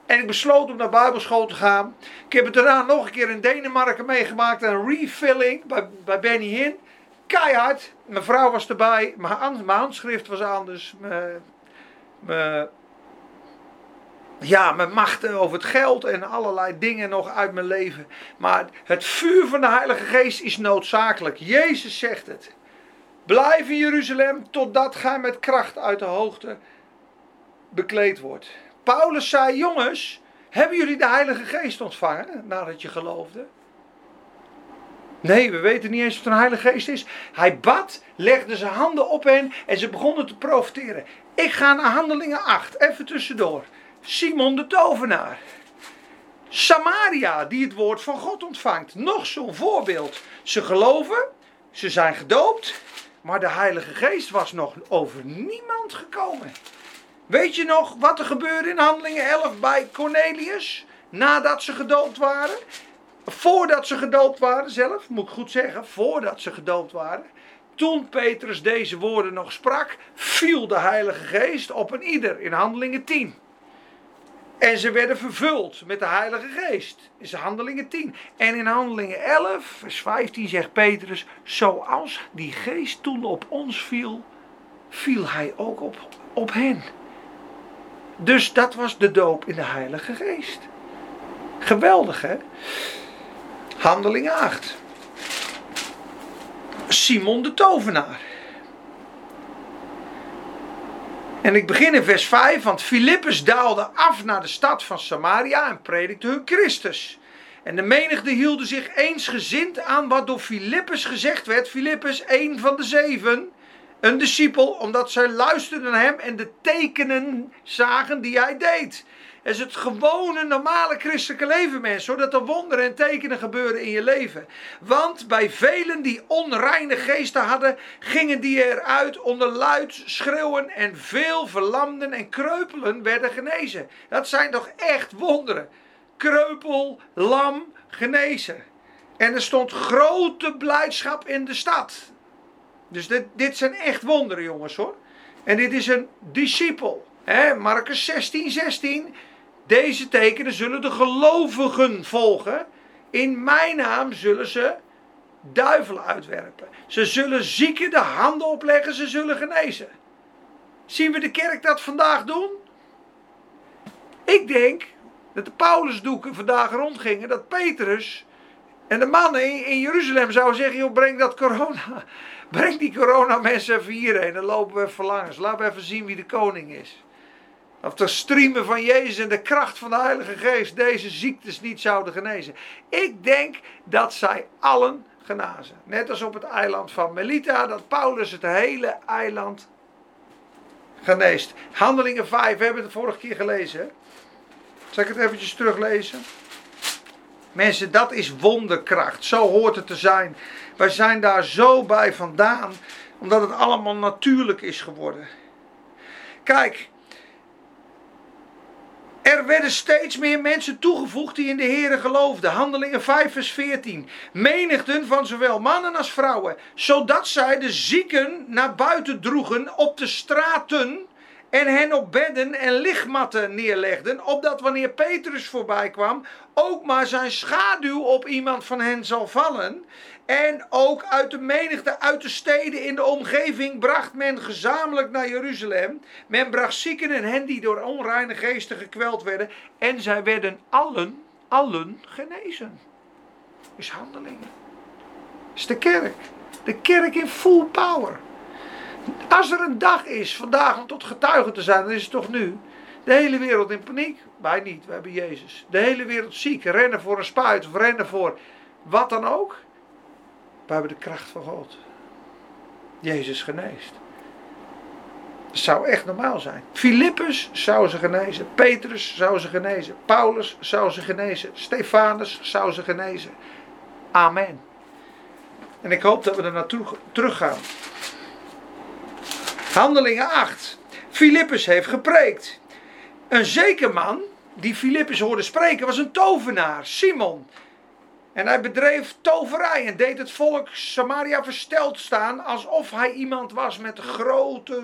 en ik besloot om naar Bijbelschool te gaan. Ik heb het daarna nog een keer in Denemarken meegemaakt, een refilling bij, bij Benny Hinn. Keihard. Mijn vrouw was erbij, mijn, handschrift was anders. Mijn ja, mijn machten over het geld en allerlei dingen nog uit mijn leven. Maar het vuur van de Heilige Geest is noodzakelijk. Jezus zegt het. Blijf in Jeruzalem totdat gij met kracht uit de hoogte bekleed wordt. Paulus zei: Jongens, hebben jullie de Heilige Geest ontvangen nadat je geloofde? Nee, we weten niet eens wat een Heilige Geest is. Hij bad, legde zijn handen op hen en ze begonnen te profiteren. Ik ga naar Handelingen 8, even tussendoor. Simon de tovenaar. Samaria, die het woord van God ontvangt. Nog zo'n voorbeeld. Ze geloven, ze zijn gedoopt, maar de Heilige Geest was nog over niemand gekomen. Weet je nog wat er gebeurde in Handelingen 11 bij Cornelius? Nadat ze gedoopt waren? Voordat ze gedoopt waren zelf, moet ik goed zeggen, voordat ze gedoopt waren. Toen Petrus deze woorden nog sprak, viel de Heilige Geest op een ieder in Handelingen 10. En ze werden vervuld met de Heilige Geest. Is handelingen 10. En in handelingen 11, vers 15 zegt Petrus: Zoals die geest toen op ons viel, viel hij ook op, op hen. Dus dat was de doop in de Heilige Geest. Geweldig hè? Handelingen 8. Simon de tovenaar. En ik begin in vers 5, want Filippus daalde af naar de stad van Samaria en predikte hun Christus. En de menigte hielden zich eensgezind aan wat door Filippus gezegd werd. Filippus, een van de zeven, een discipel, omdat zij luisterden naar hem en de tekenen zagen die hij deed. Het is het gewone, normale christelijke leven, mensen. Zodat er wonderen en tekenen gebeuren in je leven. Want bij velen die onreine geesten hadden, gingen die eruit onder luid schreeuwen. En veel verlamden en kreupelen werden genezen. Dat zijn toch echt wonderen. Kreupel, lam, genezen. En er stond grote blijdschap in de stad. Dus dit, dit zijn echt wonderen, jongens hoor. En dit is een discipel. Marcus 16, 16. Deze tekenen zullen de gelovigen volgen. In mijn naam zullen ze duivelen uitwerpen. Ze zullen zieken de handen opleggen, ze zullen genezen. Zien we de kerk dat vandaag doen? Ik denk dat de Paulusdoeken vandaag rondgingen, dat Petrus en de mannen in Jeruzalem zouden zeggen: joh, breng dat corona. Breng die corona mensen even hierheen. Dan lopen we even langs. Laten we even zien wie de koning is. Of de streamen van Jezus en de kracht van de Heilige Geest deze ziektes niet zouden genezen. Ik denk dat zij allen genazen. Net als op het eiland van Melita, dat Paulus het hele eiland geneest. Handelingen 5, we hebben het vorige keer gelezen. Zal ik het eventjes teruglezen? Mensen, dat is wonderkracht. Zo hoort het te zijn. Wij zijn daar zo bij vandaan, omdat het allemaal natuurlijk is geworden. Kijk, er werden steeds meer mensen toegevoegd die in de Here geloofden. Handelingen 5 vers 14. Menigten van zowel mannen als vrouwen. Zodat zij de zieken naar buiten droegen op de straten. En hen op bedden en lichtmatten neerlegden. Opdat wanneer Petrus voorbij kwam. Ook maar zijn schaduw op iemand van hen zal vallen. En ook uit de menigte, uit de steden in de omgeving, bracht men gezamenlijk naar Jeruzalem. Men bracht zieken en hen die door onreine geesten gekweld werden. En zij werden allen, allen genezen. Is handelingen. Is de kerk. De kerk in full power. Als er een dag is vandaag om tot getuige te zijn, dan is het toch nu. De hele wereld in paniek. Wij niet, we hebben Jezus. De hele wereld ziek, rennen voor een spuit of rennen voor wat dan ook. We hebben de kracht van God. Jezus geneest. Dat zou echt normaal zijn. Filippus zou ze genezen. Petrus zou ze genezen. Paulus zou ze genezen. Stefanus zou ze genezen. Amen. En ik hoop dat we er naartoe teruggaan. Handelingen 8. Filippus heeft gepreekt. Een zeker man die Filippus hoorde spreken was een tovenaar, Simon. En hij bedreef toverij en deed het volk Samaria versteld staan alsof hij iemand was met grote,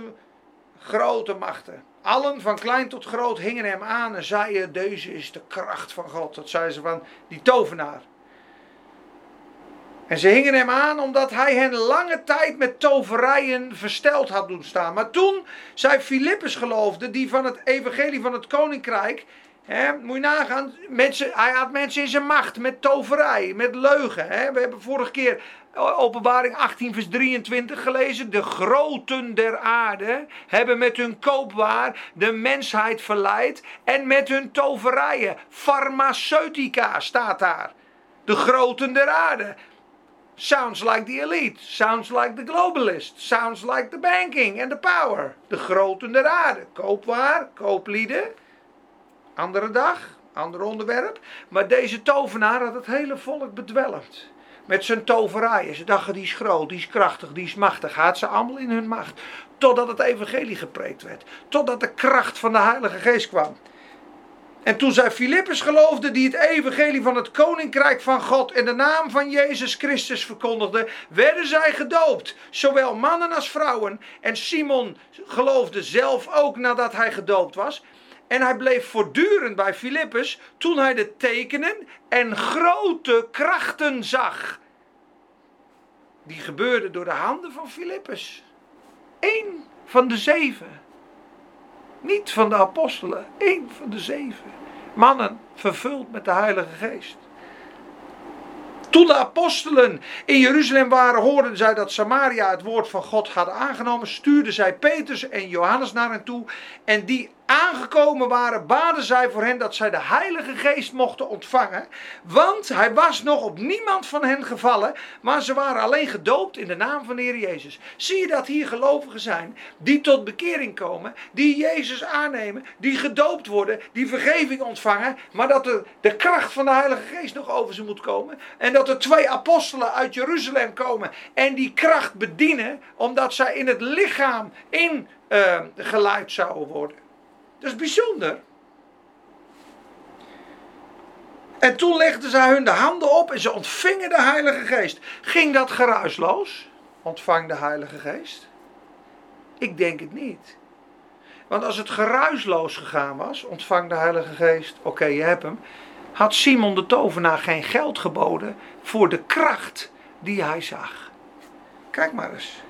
grote machten. Allen van klein tot groot hingen hem aan en zeiden: Deze is de kracht van God. Dat zeiden ze van die tovenaar. En ze hingen hem aan omdat hij hen lange tijd met toverijen versteld had doen staan. Maar toen zij Filippus geloofde, die van het evangelie van het koninkrijk, hè, moet je nagaan, mensen, hij had mensen in zijn macht met toverij, met leugen. We hebben vorige keer openbaring 18 vers 23 gelezen. De groten der aarde hebben met hun koopwaar de mensheid verleid en met hun toverijen. Farmaceutica staat daar. De groten der aarde. Sounds like the elite. Sounds like the globalist. Sounds like the banking and the power. De groten der aarde. Koopwaar, kooplieden. Andere dag, ander onderwerp. Maar deze tovenaar had het hele volk bedwelmd. Met zijn toverijen. Ze dachten die is groot, die is krachtig, die is machtig. Had ze allemaal in hun macht. Totdat het evangelie gepreekt werd. Totdat de kracht van de Heilige Geest kwam. En toen zij Filippus geloofden, die het evangelie van het koninkrijk van God in de naam van Jezus Christus verkondigde, werden zij gedoopt. Zowel mannen als vrouwen. En Simon geloofde zelf ook nadat hij gedoopt was. En hij bleef voortdurend bij Filippus toen hij de tekenen en grote krachten zag. Die gebeurden door de handen van Filippus. Eén van de zeven. Niet van de apostelen, één van de zeven. Mannen vervuld met de Heilige Geest. Toen de apostelen in Jeruzalem waren, hoorden zij dat Samaria het woord van God had aangenomen. Stuurden zij Petrus en Johannes naar hen toe. En die aangekomen waren, baden zij voor hen dat zij de Heilige Geest mochten ontvangen. Want hij was nog op niemand van hen gevallen, maar ze waren alleen gedoopt in de naam van de Heer Jezus. Zie je dat hier gelovigen zijn die tot bekering komen, die Jezus aannemen, die gedoopt worden, die vergeving ontvangen, maar dat de, de kracht van de Heilige Geest nog over ze moet komen. En dat er twee apostelen uit Jeruzalem komen en die kracht bedienen, omdat zij in het lichaam ingeleid uh, zouden worden. Dat is bijzonder. En toen legden zij hun de handen op en ze ontvingen de Heilige Geest. Ging dat geruisloos? Ontvang de Heilige Geest? Ik denk het niet. Want als het geruisloos gegaan was, ontvang de Heilige Geest, oké, je hebt hem. Had Simon de tovenaar geen geld geboden voor de kracht die hij zag. Kijk maar eens.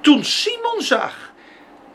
Toen Simon zag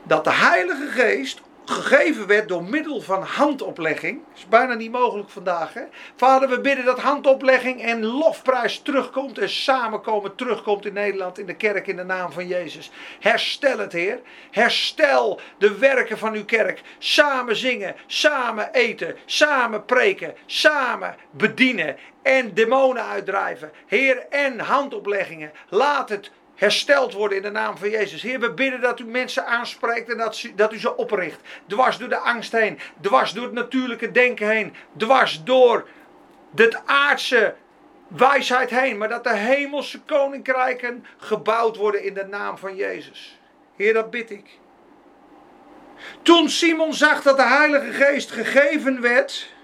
dat de Heilige Geest gegeven werd door middel van handoplegging. Is bijna niet mogelijk vandaag. Hè? Vader, we bidden dat handoplegging en lofprijs terugkomt en samenkomen terugkomt in Nederland in de kerk in de naam van Jezus. Herstel het, Heer. Herstel de werken van uw kerk. Samen zingen, samen eten, samen preken, samen bedienen en demonen uitdrijven. Heer, en handopleggingen. Laat het hersteld worden in de naam van Jezus. Heer, we bidden dat u mensen aanspreekt en dat, dat u ze opricht. Dwars door de angst heen, dwars door het natuurlijke denken heen, dwars door de aardse wijsheid heen. Maar dat de hemelse koninkrijken gebouwd worden in de naam van Jezus. Heer, dat bid ik. Toen Simon zag dat de Heilige Geest gegeven werd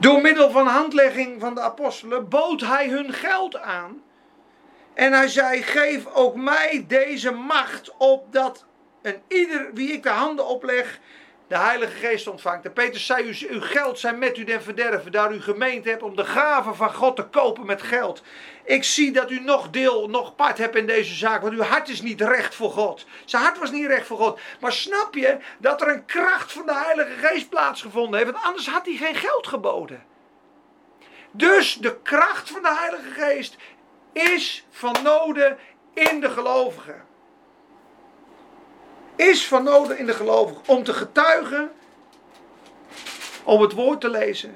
door middel van handlegging van de apostelen bood hij hun geld aan. En hij zei: Geef ook mij deze macht op dat en ieder wie ik de handen opleg, de Heilige Geest ontvangt. En Peter zei: Uw geld zijn met u den verderven, daar u gemeend hebt om de gaven van God te kopen met geld. Ik zie dat u nog deel, nog part hebt in deze zaak, want uw hart is niet recht voor God. Zijn hart was niet recht voor God. Maar snap je dat er een kracht van de Heilige Geest plaatsgevonden heeft? Want anders had hij geen geld geboden. Dus de kracht van de Heilige Geest is van noden in de gelovigen is van nodig in de gelovigen om te getuigen, om het woord te lezen,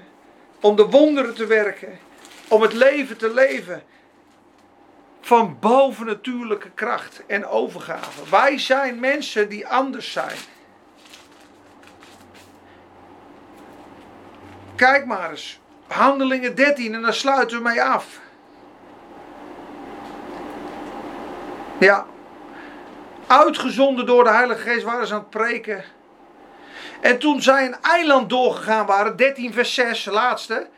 om de wonderen te werken, om het leven te leven van bovennatuurlijke kracht en overgave. Wij zijn mensen die anders zijn. Kijk maar eens. Handelingen 13 en daar sluiten we mee af. Ja. Uitgezonden door de Heilige Geest waren ze aan het preken. En toen zij een eiland doorgegaan waren, 13 vers 6, laatste,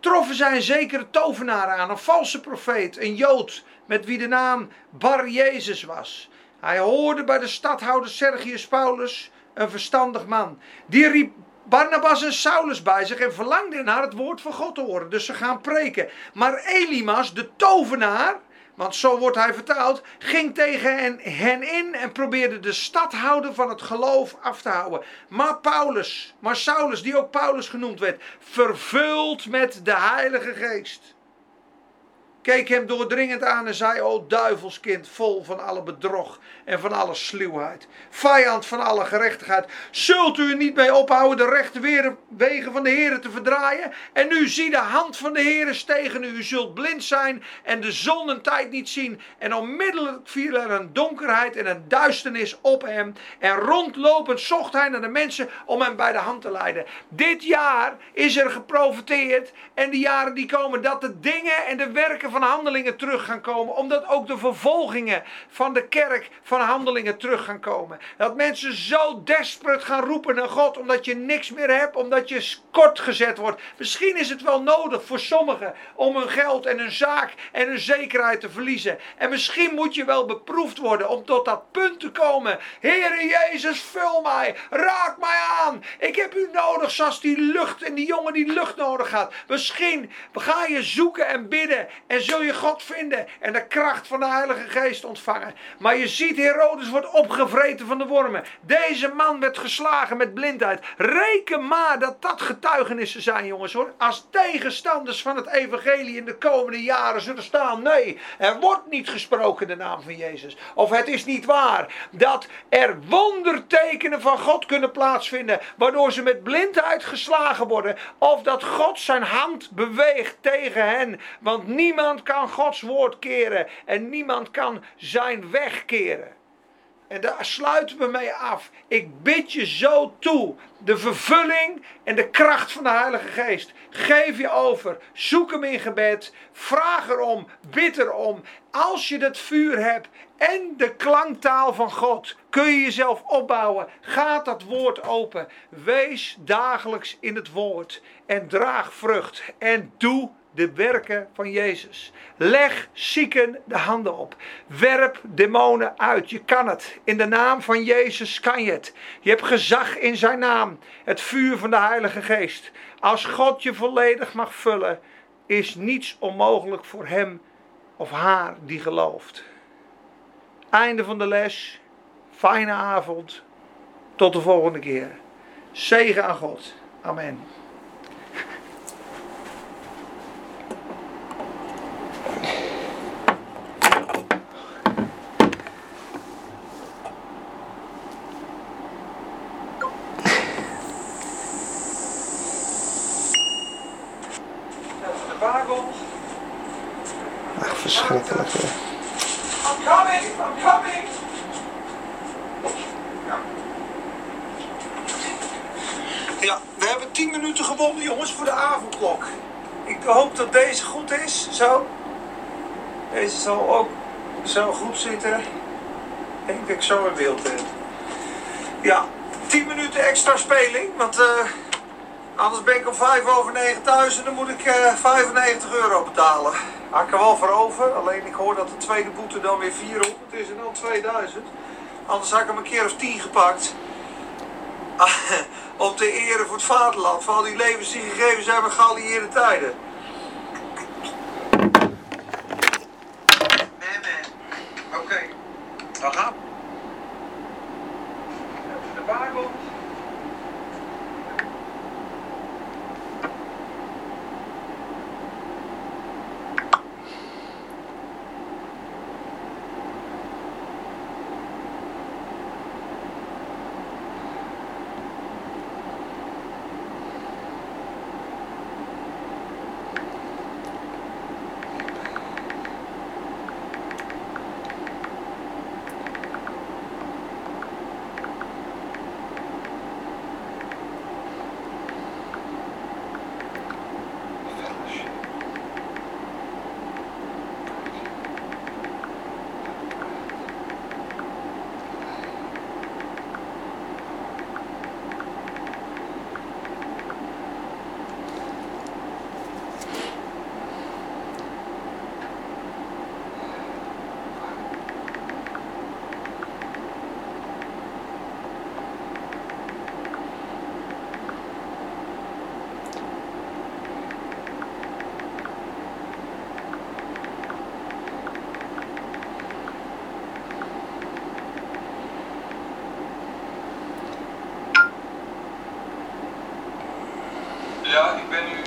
troffen zij een zekere tovenaar aan, een valse profeet, een Jood, met wie de naam Bar Jezus was. Hij hoorde bij de stadhouder Sergius Paulus, een verstandig man. Die riep Barnabas en Saulus bij zich en verlangde naar het woord van God te horen. Dus ze gaan preken. Maar Elimas, de tovenaar, want zo wordt hij vertaald, ging tegen hen, in en probeerde de stadhouder van het geloof af te houden. Maar Paulus, maar Saulus, die ook Paulus genoemd werd, vervuld met de Heilige Geest keek hem doordringend aan en zei: O duivelskind, vol van alle bedrog en van alle sluwheid, vijand van alle gerechtigheid, zult u er niet mee ophouden de rechte wegen van de Heer te verdraaien? En nu zie de hand van de Heer is tegen u. U zult blind zijn en de zon een tijd niet zien. En onmiddellijk viel er een donkerheid en een duisternis op hem. En rondlopend zocht hij naar de mensen om hem bij de hand te leiden. Dit jaar is er geprofiteerd en de jaren die komen dat de dingen en de werken van handelingen terug gaan komen. Omdat ook de vervolgingen van de kerk van handelingen terug gaan komen. Dat mensen zo desperate gaan roepen naar God omdat je niks meer hebt, omdat je kort gezet wordt. Misschien is het wel nodig voor sommigen om hun geld en hun zaak en hun zekerheid te verliezen. En misschien moet je wel beproefd worden om tot dat punt te komen. Heere Jezus, vul mij, raak mij aan. Ik heb u nodig zoals die lucht en die jongen die lucht nodig had. Misschien ga je zoeken en bidden en zul je God vinden en de kracht van de Heilige Geest ontvangen. Maar je ziet, Herodes wordt opgevreten van de wormen. Deze man werd geslagen met blindheid. Reken maar dat dat getuigenissen zijn, jongens hoor. Als tegenstanders van het evangelie in de komende jaren zullen staan. Nee, er wordt niet gesproken de naam van Jezus. Of het is niet waar dat er wondertekenen van God kunnen plaatsvinden. Waardoor ze met blindheid geslagen worden. Of dat God zijn hand beweegt tegen hen. Want niemand kan Gods woord keren en niemand kan zijn weg keren. En daar sluiten we mee af. Ik bid je zo toe. De vervulling en de kracht van de Heilige Geest. Geef je over. Zoek hem in gebed. Vraag erom. Bid erom. Als je dat vuur hebt en de klanktaal van God, kun je jezelf opbouwen. Gaat dat woord open. Wees dagelijks in het woord. En draag vrucht. En doe de werken van Jezus. Leg zieken de handen op. Werp demonen uit. Je kan het. In de naam van Jezus kan je het. Je hebt gezag in zijn naam. Het vuur van de Heilige Geest. Als God je volledig mag vullen, is niets onmogelijk voor hem of haar die gelooft. Einde van de les. Fijne avond. Tot de volgende keer. Zegen aan God. Amen. Ach, verschrikkelijk. Hè. I'm coming, I'm coming. Ja, we hebben 10 minuten gewonnen, jongens, voor de avondklok. Ik hoop dat deze goed is. Zo. Deze zal ook zo goed zitten. Ik denk dat ik zo in beeld ben. Ja, 10 minuten extra speling. Want eh, anders ben ik om 5 over 9 thuis en dan moet ik eh 95 euro betalen. Had ik er wel voor over. Alleen ik hoor dat de tweede boete dan weer 400 is en dan 2000. Anders had ik hem een keer of 10 gepakt. Om te eren voor het vaderland. Voor al die levens die gegeven zijn met geallieerde tijden.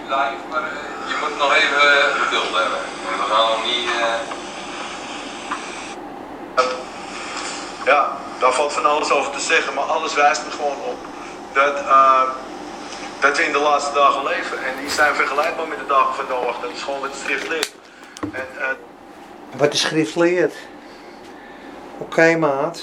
Live, maar uh, je moet nog even uh, geduld hebben. We gaan nog niet. Uh... Ja, daar valt van alles over te zeggen, maar alles wijst er gewoon op dat, dat we in de laatste dagen leven. En die zijn vergelijkbaar met de dagen van Noach. Dat is gewoon wat de schrift leert. En, wat de schrift leert. Oké, okay, maat.